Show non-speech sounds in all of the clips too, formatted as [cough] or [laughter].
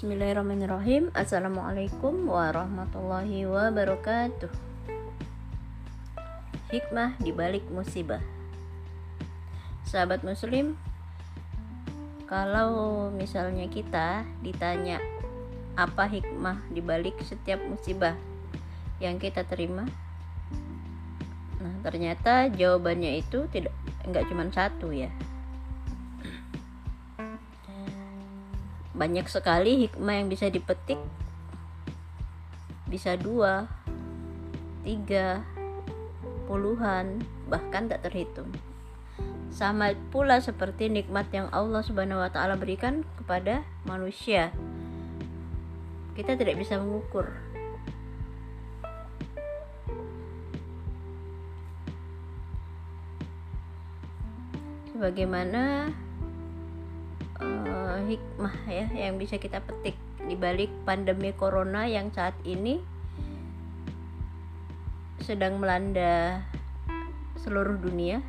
Bismillahirrahmanirrahim. Assalamualaikum warahmatullahi wabarakatuh. Hikmah di balik musibah. Sahabat muslim Kalau misalnya kita ditanya Apa hikmah di balik setiap musibah Yang kita terima? Nah ternyata jawabannya itu tidak enggak cuma satu ya banyak sekali hikmah yang bisa dipetik. Bisa dua tiga puluhan bahkan tak terhitung. Sama pula seperti nikmat yang Allah Subhanahu wa taala berikan kepada manusia. Kita tidak bisa mengukur. Sebagaimana hikmah ya yang bisa kita petik di balik pandemi corona yang saat ini sedang melanda seluruh dunia.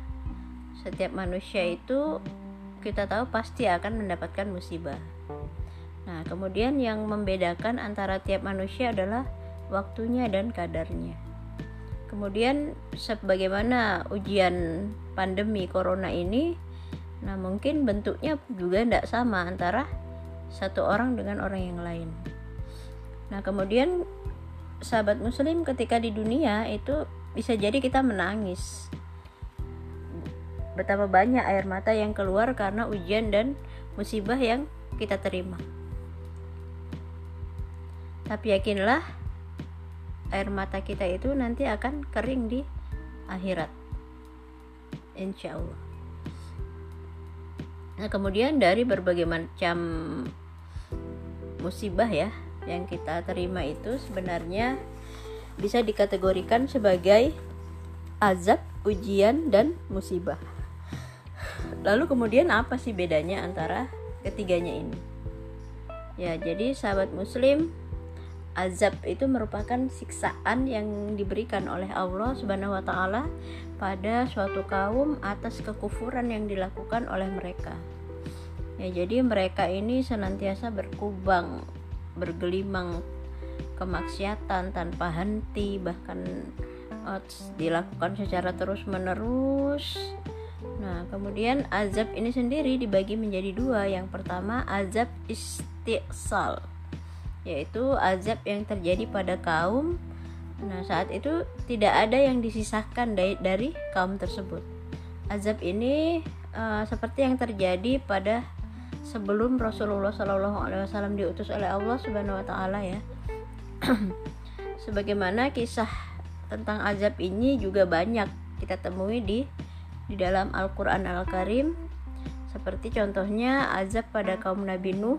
Setiap manusia itu kita tahu pasti akan mendapatkan musibah. Nah, kemudian yang membedakan antara tiap manusia adalah waktunya dan kadarnya. Kemudian sebagaimana ujian pandemi corona ini Nah, mungkin bentuknya juga tidak sama antara satu orang dengan orang yang lain. Nah, kemudian sahabat muslim ketika di dunia itu bisa jadi kita menangis. Betapa banyak air mata yang keluar karena ujian dan musibah yang kita terima. Tapi yakinlah air mata kita itu nanti akan kering di akhirat. Insya Allah. Nah, kemudian dari berbagai macam musibah ya yang kita terima itu sebenarnya bisa dikategorikan sebagai azab, ujian dan musibah. Lalu kemudian apa sih bedanya antara ketiganya ini? Ya, jadi sahabat muslim azab itu merupakan siksaan yang diberikan oleh Allah Subhanahu wa taala pada suatu kaum atas kekufuran yang dilakukan oleh mereka. Ya, jadi mereka ini senantiasa berkubang, bergelimang kemaksiatan tanpa henti, bahkan uh, dilakukan secara terus-menerus. Nah, kemudian azab ini sendiri dibagi menjadi dua. Yang pertama azab istiqsal, yaitu azab yang terjadi pada kaum Nah, saat itu tidak ada yang disisahkan dari, dari kaum tersebut. Azab ini uh, seperti yang terjadi pada sebelum Rasulullah Shallallahu Alaihi Wasallam diutus oleh Allah Subhanahu Wa Taala ya. [clears throat] Sebagaimana kisah tentang azab ini juga banyak kita temui di di dalam Al-Quran Al-Karim seperti contohnya azab pada kaum Nabi Nuh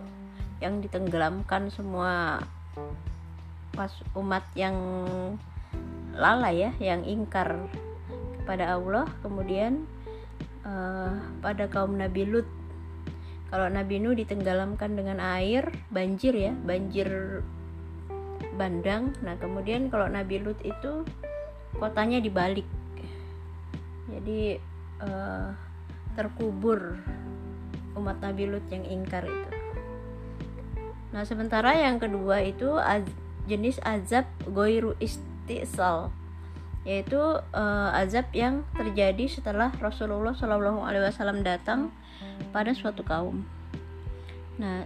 yang ditenggelamkan semua pas umat yang lalai ya yang ingkar kepada Allah kemudian uh, pada kaum Nabi Lut kalau Nabi Nuh ditenggelamkan dengan air banjir ya banjir bandang. Nah kemudian kalau Nabi Lut itu kotanya dibalik. Jadi uh, terkubur umat Nabi Lut yang ingkar itu. Nah sementara yang kedua itu jenis azab goiru istisal yaitu uh, azab yang terjadi setelah Rasulullah Shallallahu Alaihi Wasallam datang pada suatu kaum. Nah,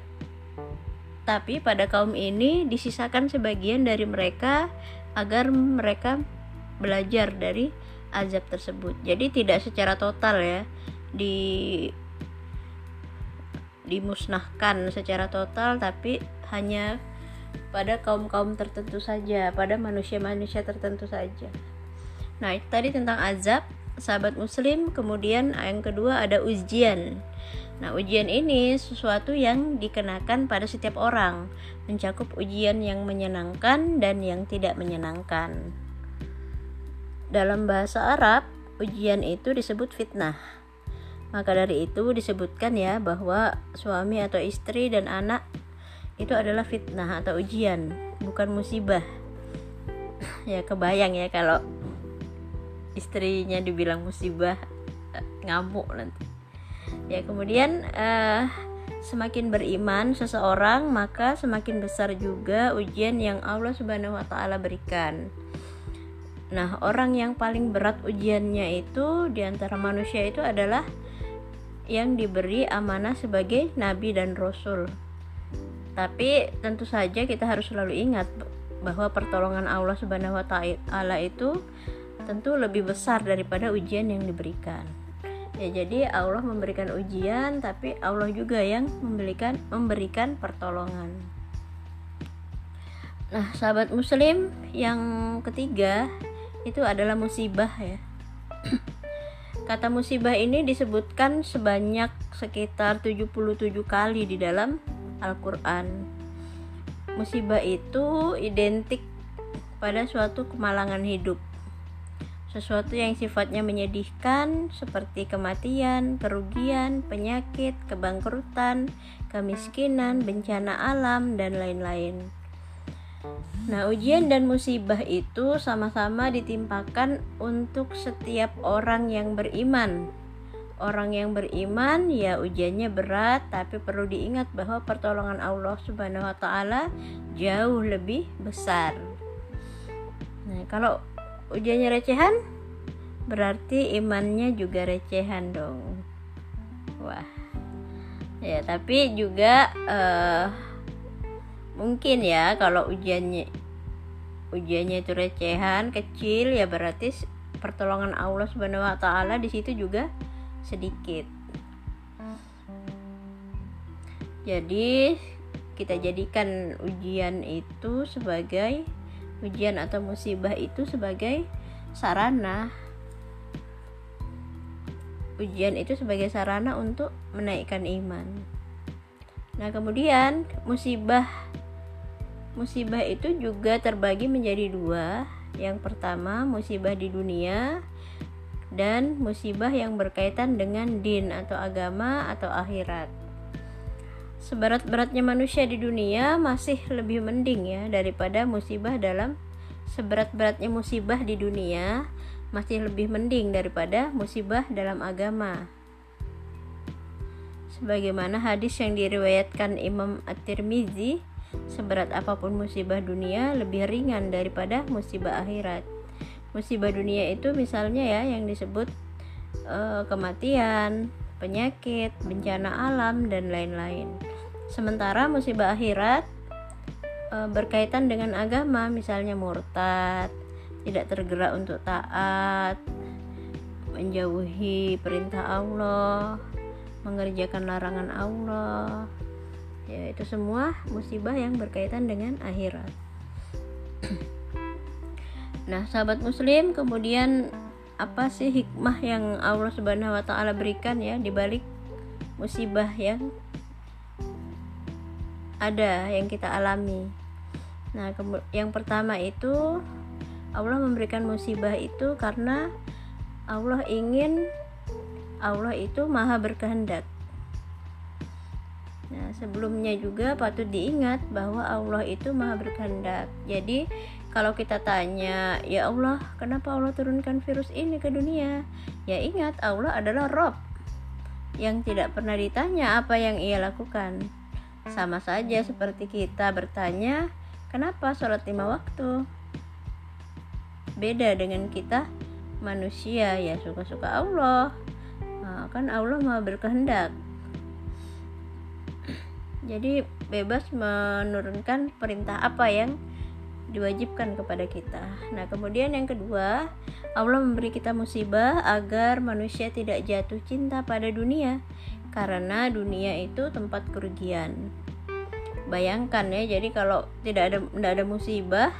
tapi pada kaum ini disisakan sebagian dari mereka agar mereka belajar dari azab tersebut. Jadi tidak secara total ya di dimusnahkan secara total tapi hanya pada kaum-kaum tertentu saja, pada manusia-manusia tertentu saja. Nah, itu tadi tentang azab, sahabat muslim, kemudian yang kedua ada ujian. Nah, ujian ini sesuatu yang dikenakan pada setiap orang, mencakup ujian yang menyenangkan dan yang tidak menyenangkan. Dalam bahasa Arab, ujian itu disebut fitnah. Maka dari itu disebutkan ya bahwa suami atau istri dan anak itu adalah fitnah atau ujian, bukan musibah. [clears throat] ya kebayang ya kalau istrinya dibilang musibah eh, ngamuk nanti. Ya kemudian uh, semakin beriman seseorang maka semakin besar juga ujian yang Allah Subhanahu wa taala berikan. Nah, orang yang paling berat ujiannya itu di antara manusia itu adalah yang diberi amanah sebagai nabi dan rasul. Tapi tentu saja kita harus selalu ingat bahwa pertolongan Allah Subhanahu wa taala itu tentu lebih besar daripada ujian yang diberikan. Ya jadi Allah memberikan ujian tapi Allah juga yang memberikan memberikan pertolongan. Nah sahabat muslim yang ketiga itu adalah musibah ya. [clears throat] Kata musibah ini disebutkan sebanyak sekitar 77 kali di dalam Al-Quran. Musibah itu identik pada suatu kemalangan hidup sesuatu yang sifatnya menyedihkan seperti kematian, kerugian, penyakit, kebangkrutan, kemiskinan, bencana alam, dan lain-lain. Nah, ujian dan musibah itu sama-sama ditimpakan untuk setiap orang yang beriman. Orang yang beriman ya ujiannya berat, tapi perlu diingat bahwa pertolongan Allah Subhanahu wa taala jauh lebih besar. Nah, kalau ujiannya recehan? Berarti imannya juga recehan dong. Wah. Ya tapi juga uh, mungkin ya kalau ujiannya ujiannya itu recehan kecil ya berarti pertolongan Allah Subhanahu wa taala di situ juga sedikit. Jadi kita jadikan ujian itu sebagai ujian atau musibah itu sebagai sarana. Ujian itu sebagai sarana untuk menaikkan iman. Nah kemudian musibah. Musibah itu juga terbagi menjadi dua. Yang pertama musibah di dunia dan musibah yang berkaitan dengan din atau agama atau akhirat seberat-beratnya manusia di dunia masih lebih mending ya daripada musibah dalam seberat-beratnya musibah di dunia masih lebih mending daripada musibah dalam agama. Sebagaimana hadis yang diriwayatkan Imam At-Tirmizi, seberat apa pun musibah dunia lebih ringan daripada musibah akhirat. Musibah dunia itu misalnya ya yang disebut uh, kematian, penyakit, bencana alam dan lain-lain. Sementara musibah akhirat e, berkaitan dengan agama, misalnya murtad, tidak tergerak untuk taat, menjauhi perintah Allah, mengerjakan larangan Allah. Ya, itu semua musibah yang berkaitan dengan akhirat. [clears throat] nah, sahabat muslim, kemudian apa sih hikmah yang Allah Subhanahu wa taala berikan ya di balik musibah yang ada yang kita alami. Nah, yang pertama itu Allah memberikan musibah itu karena Allah ingin Allah itu maha berkehendak. Nah, sebelumnya juga patut diingat bahwa Allah itu maha berkehendak. Jadi, kalau kita tanya, "Ya Allah, kenapa Allah turunkan virus ini ke dunia?" Ya ingat, Allah adalah Rob yang tidak pernah ditanya apa yang ia lakukan. Sama saja seperti kita bertanya, kenapa sholat lima waktu? Beda dengan kita manusia ya suka-suka Allah. Nah, kan Allah mau berkehendak. Jadi bebas menurunkan perintah apa yang diwajibkan kepada kita. Nah, kemudian yang kedua, Allah memberi kita musibah agar manusia tidak jatuh cinta pada dunia karena dunia itu tempat kerugian bayangkan ya jadi kalau tidak ada tidak ada musibah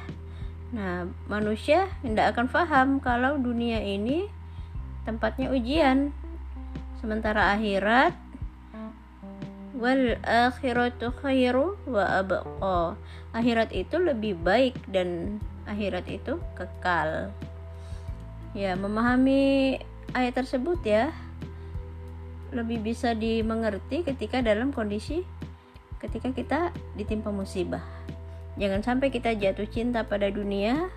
nah manusia tidak akan paham kalau dunia ini tempatnya ujian sementara akhirat wal akhiratu khairu wa abqa akhirat itu lebih baik dan akhirat itu kekal ya memahami ayat tersebut ya lebih bisa dimengerti ketika dalam kondisi ketika kita ditimpa musibah. Jangan sampai kita jatuh cinta pada dunia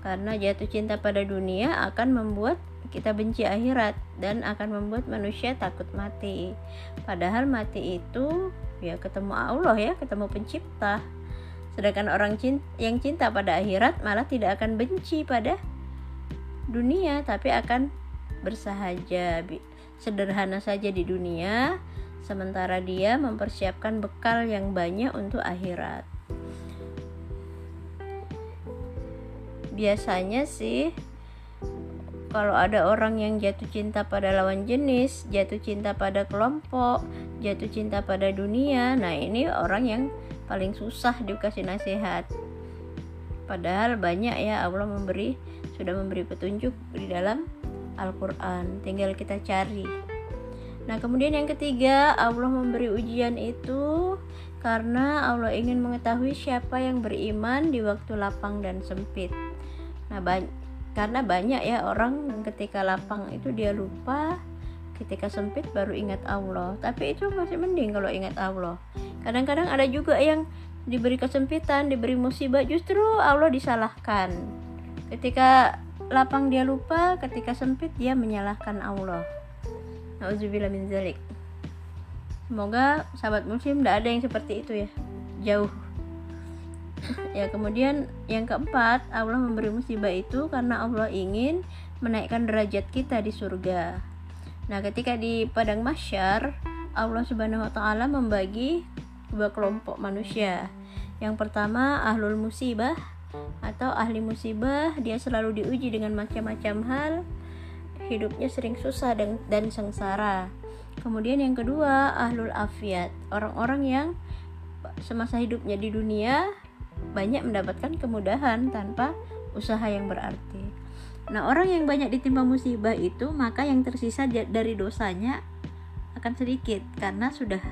karena jatuh cinta pada dunia akan membuat kita benci akhirat dan akan membuat manusia takut mati. Padahal mati itu ya ketemu Allah ya, ketemu pencipta. Sedangkan orang cinta, yang cinta pada akhirat malah tidak akan benci pada dunia, tapi akan bersahaja, sederhana saja di dunia, sementara dia mempersiapkan bekal yang banyak untuk akhirat. Biasanya sih kalau ada orang yang jatuh cinta pada lawan jenis, jatuh cinta pada kelompok, jatuh cinta pada dunia, nah ini orang yang paling susah dikasih nasihat. Padahal banyak ya Allah memberi sudah memberi petunjuk di dalam Al-Qur'an, tinggal kita cari. Nah, kemudian yang ketiga, Allah memberi ujian itu karena Allah ingin mengetahui siapa yang beriman di waktu lapang dan sempit. Nah, karena banyak ya orang ketika lapang itu dia lupa ketika sempit baru ingat Allah. Tapi itu masih mending kalau ingat Allah. Kadang-kadang ada juga yang diberi kesempitan diberi musibah justru Allah disalahkan. Ketika lapang dia lupa ketika sempit dia menyalahkan Allah. Nauzubillah min zalik. Semoga sahabat muslim tidak ada yang seperti itu ya. Jauh ya kemudian yang keempat Allah memberi musibah itu karena Allah ingin menaikkan derajat kita di surga. Nah ketika di padang masyar Allah subhanahu wa ta'ala membagi dua kelompok manusia. Yang pertama ahlul musibah atau ahli musibah dia selalu diuji dengan macam-macam hal hidupnya sering susah dan, dan sengsara. Kemudian yang kedua ahlul afiat orang-orang yang semasa hidupnya di dunia banyak mendapatkan kemudahan tanpa usaha yang berarti. Nah, orang yang banyak ditimpa musibah itu, maka yang tersisa dari dosanya akan sedikit karena sudah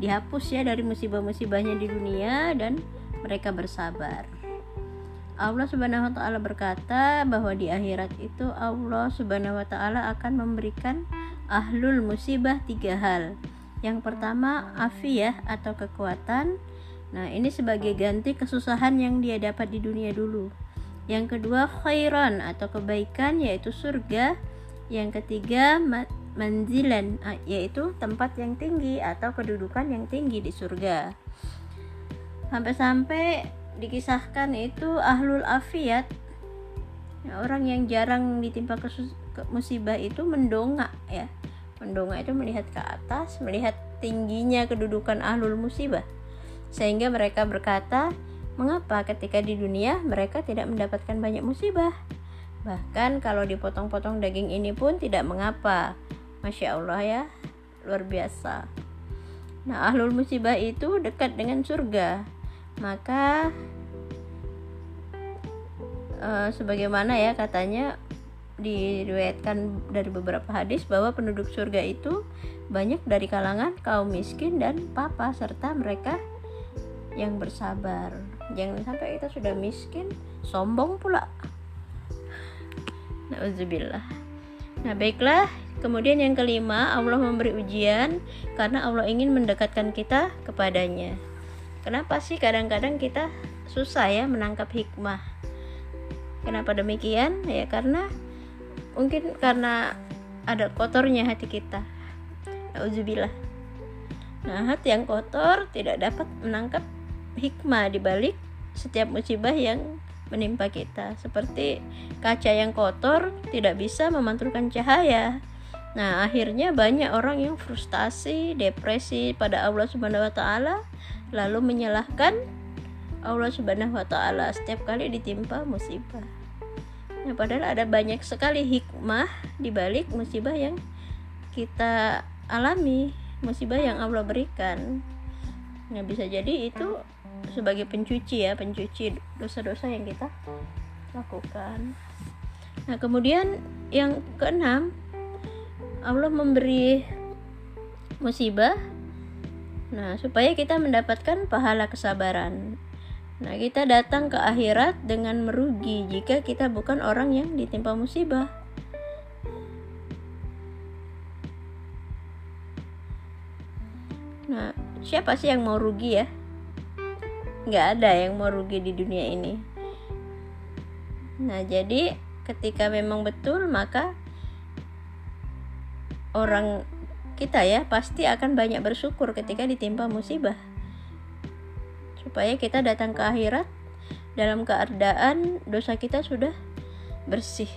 dihapus ya dari musibah-musibahnya di dunia dan mereka bersabar. Allah Subhanahu wa taala berkata bahwa di akhirat itu Allah Subhanahu wa taala akan memberikan ahlul musibah tiga hal. Yang pertama afiyah atau kekuatan, Nah, ini sebagai ganti kesusahan yang dia dapat di dunia dulu. Yang kedua, khairan atau kebaikan yaitu surga. Yang ketiga, manzilan yaitu tempat yang tinggi atau kedudukan yang tinggi di surga. Sampai-sampai dikisahkan itu ahlul afiat ya, orang yang jarang ditimpa musibah itu mendongak ya. Mendongak itu melihat ke atas, melihat tingginya kedudukan ahlul musibah sehingga mereka berkata, "Mengapa ketika di dunia mereka tidak mendapatkan banyak musibah? Bahkan kalau dipotong-potong daging ini pun tidak mengapa." Masya Allah ya, luar biasa. Nah, ahlul musibah itu dekat dengan surga. Maka uh, sebagaimana ya katanya diriwayatkan dari beberapa hadis bahwa penduduk surga itu banyak dari kalangan kaum miskin dan papa serta mereka yang bersabar. Jangan sampai kita sudah miskin sombong pula. Nauzubillah. Nah baiklah. Kemudian yang kelima Allah memberi ujian karena Allah ingin mendekatkan kita kepadanya. Kenapa sih kadang-kadang kita susah ya menangkap hikmah? Kenapa demikian? Ya karena mungkin karena ada kotornya hati kita. Nauzubillah. Nah, hati yang kotor tidak dapat menangkap hikmah di balik setiap musibah yang menimpa kita. Seperti kaca yang kotor tidak bisa memantulkan cahaya. Nah, akhirnya banyak orang yang frustasi, depresi pada Allah Subhanahu wa taala lalu menyalahkan Allah Subhanahu wa taala setiap kali ditimpa musibah. Nah, padahal ada banyak sekali hikmah di balik musibah yang kita alami, musibah yang Allah berikan. Nah, bisa jadi itu sebagai pencuci ya pencuci dosa-dosa yang kita lakukan. Nah kemudian yang keenam Allah memberi musibah. Nah supaya kita mendapatkan pahala kesabaran. Nah kita datang ke akhirat dengan merugi jika kita bukan orang yang ditimpa musibah. Nah, siapa sih yang mau rugi ya? Nggak ada yang mau rugi di dunia ini. Nah jadi ketika memang betul maka orang kita ya pasti akan banyak bersyukur ketika ditimpa musibah. Supaya kita datang ke akhirat dalam keadaan dosa kita sudah bersih.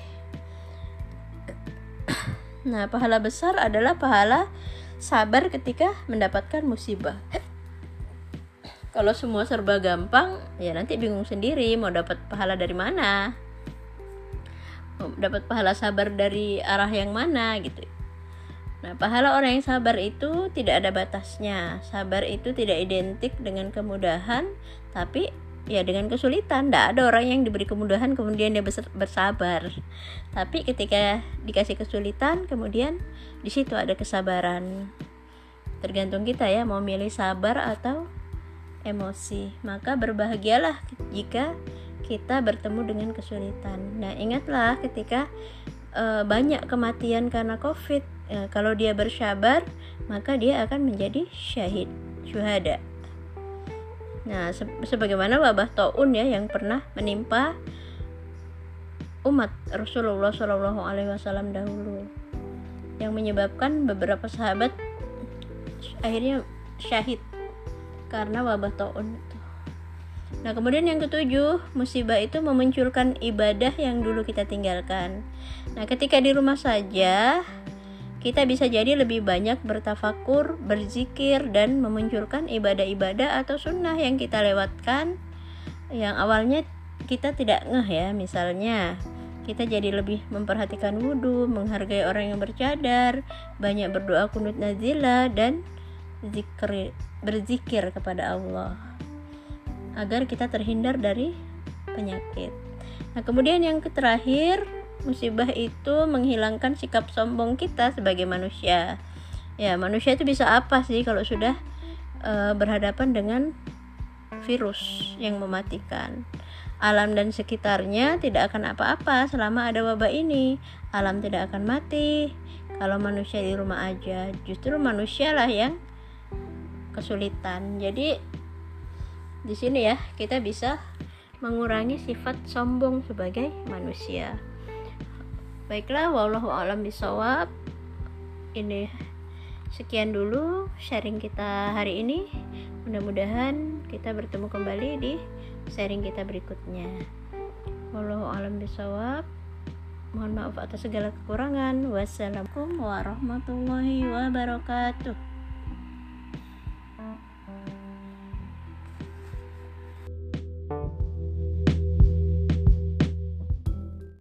Nah pahala besar adalah pahala sabar ketika mendapatkan musibah kalau semua serba gampang ya nanti bingung sendiri mau dapat pahala dari mana. Dapat pahala sabar dari arah yang mana gitu. Nah pahala orang yang sabar itu tidak ada batasnya. Sabar itu tidak identik dengan kemudahan tapi ya dengan kesulitan. Tidak ada orang yang diberi kemudahan kemudian dia bersabar. Tapi ketika dikasih kesulitan kemudian di situ ada kesabaran. Tergantung kita ya mau milih sabar atau emosi. Maka berbahagialah jika kita bertemu dengan kesulitan. Nah, ingatlah ketika e, banyak kematian karena Covid, e, kalau dia bersabar, maka dia akan menjadi syahid, syuhada. Nah, se sebagaimana wabah taun ya yang pernah menimpa umat Rasulullah Shallallahu Alaihi Wasallam dahulu, yang menyebabkan beberapa sahabat akhirnya syahid karena wabah taun itu. Nah, kemudian yang ketujuh, musibah itu memunculkan ibadah yang dulu kita tinggalkan. Nah, ketika di rumah saja, kita bisa jadi lebih banyak bertafakur, berzikir, dan memunculkan ibadah-ibadah atau sunnah yang kita lewatkan yang awalnya kita tidak ngeh ya, misalnya kita jadi lebih memperhatikan wudhu, menghargai orang yang bercadar, banyak berdoa kunut nazila, dan zikir berzikir kepada Allah agar kita terhindar dari penyakit. Nah, kemudian yang terakhir, musibah itu menghilangkan sikap sombong kita sebagai manusia. Ya, manusia itu bisa apa sih kalau sudah e, berhadapan dengan virus yang mematikan? Alam dan sekitarnya tidak akan apa-apa selama ada wabah ini. Alam tidak akan mati kalau manusia di rumah aja. Justru manusialah yang kesulitan. Jadi di sini ya kita bisa mengurangi sifat sombong sebagai manusia. Baiklah wallahu alam bisawab ini sekian dulu sharing kita hari ini. Mudah-mudahan kita bertemu kembali di sharing kita berikutnya. Wallahu alam bisawab mohon maaf atas segala kekurangan. Wassalamualaikum warahmatullahi wabarakatuh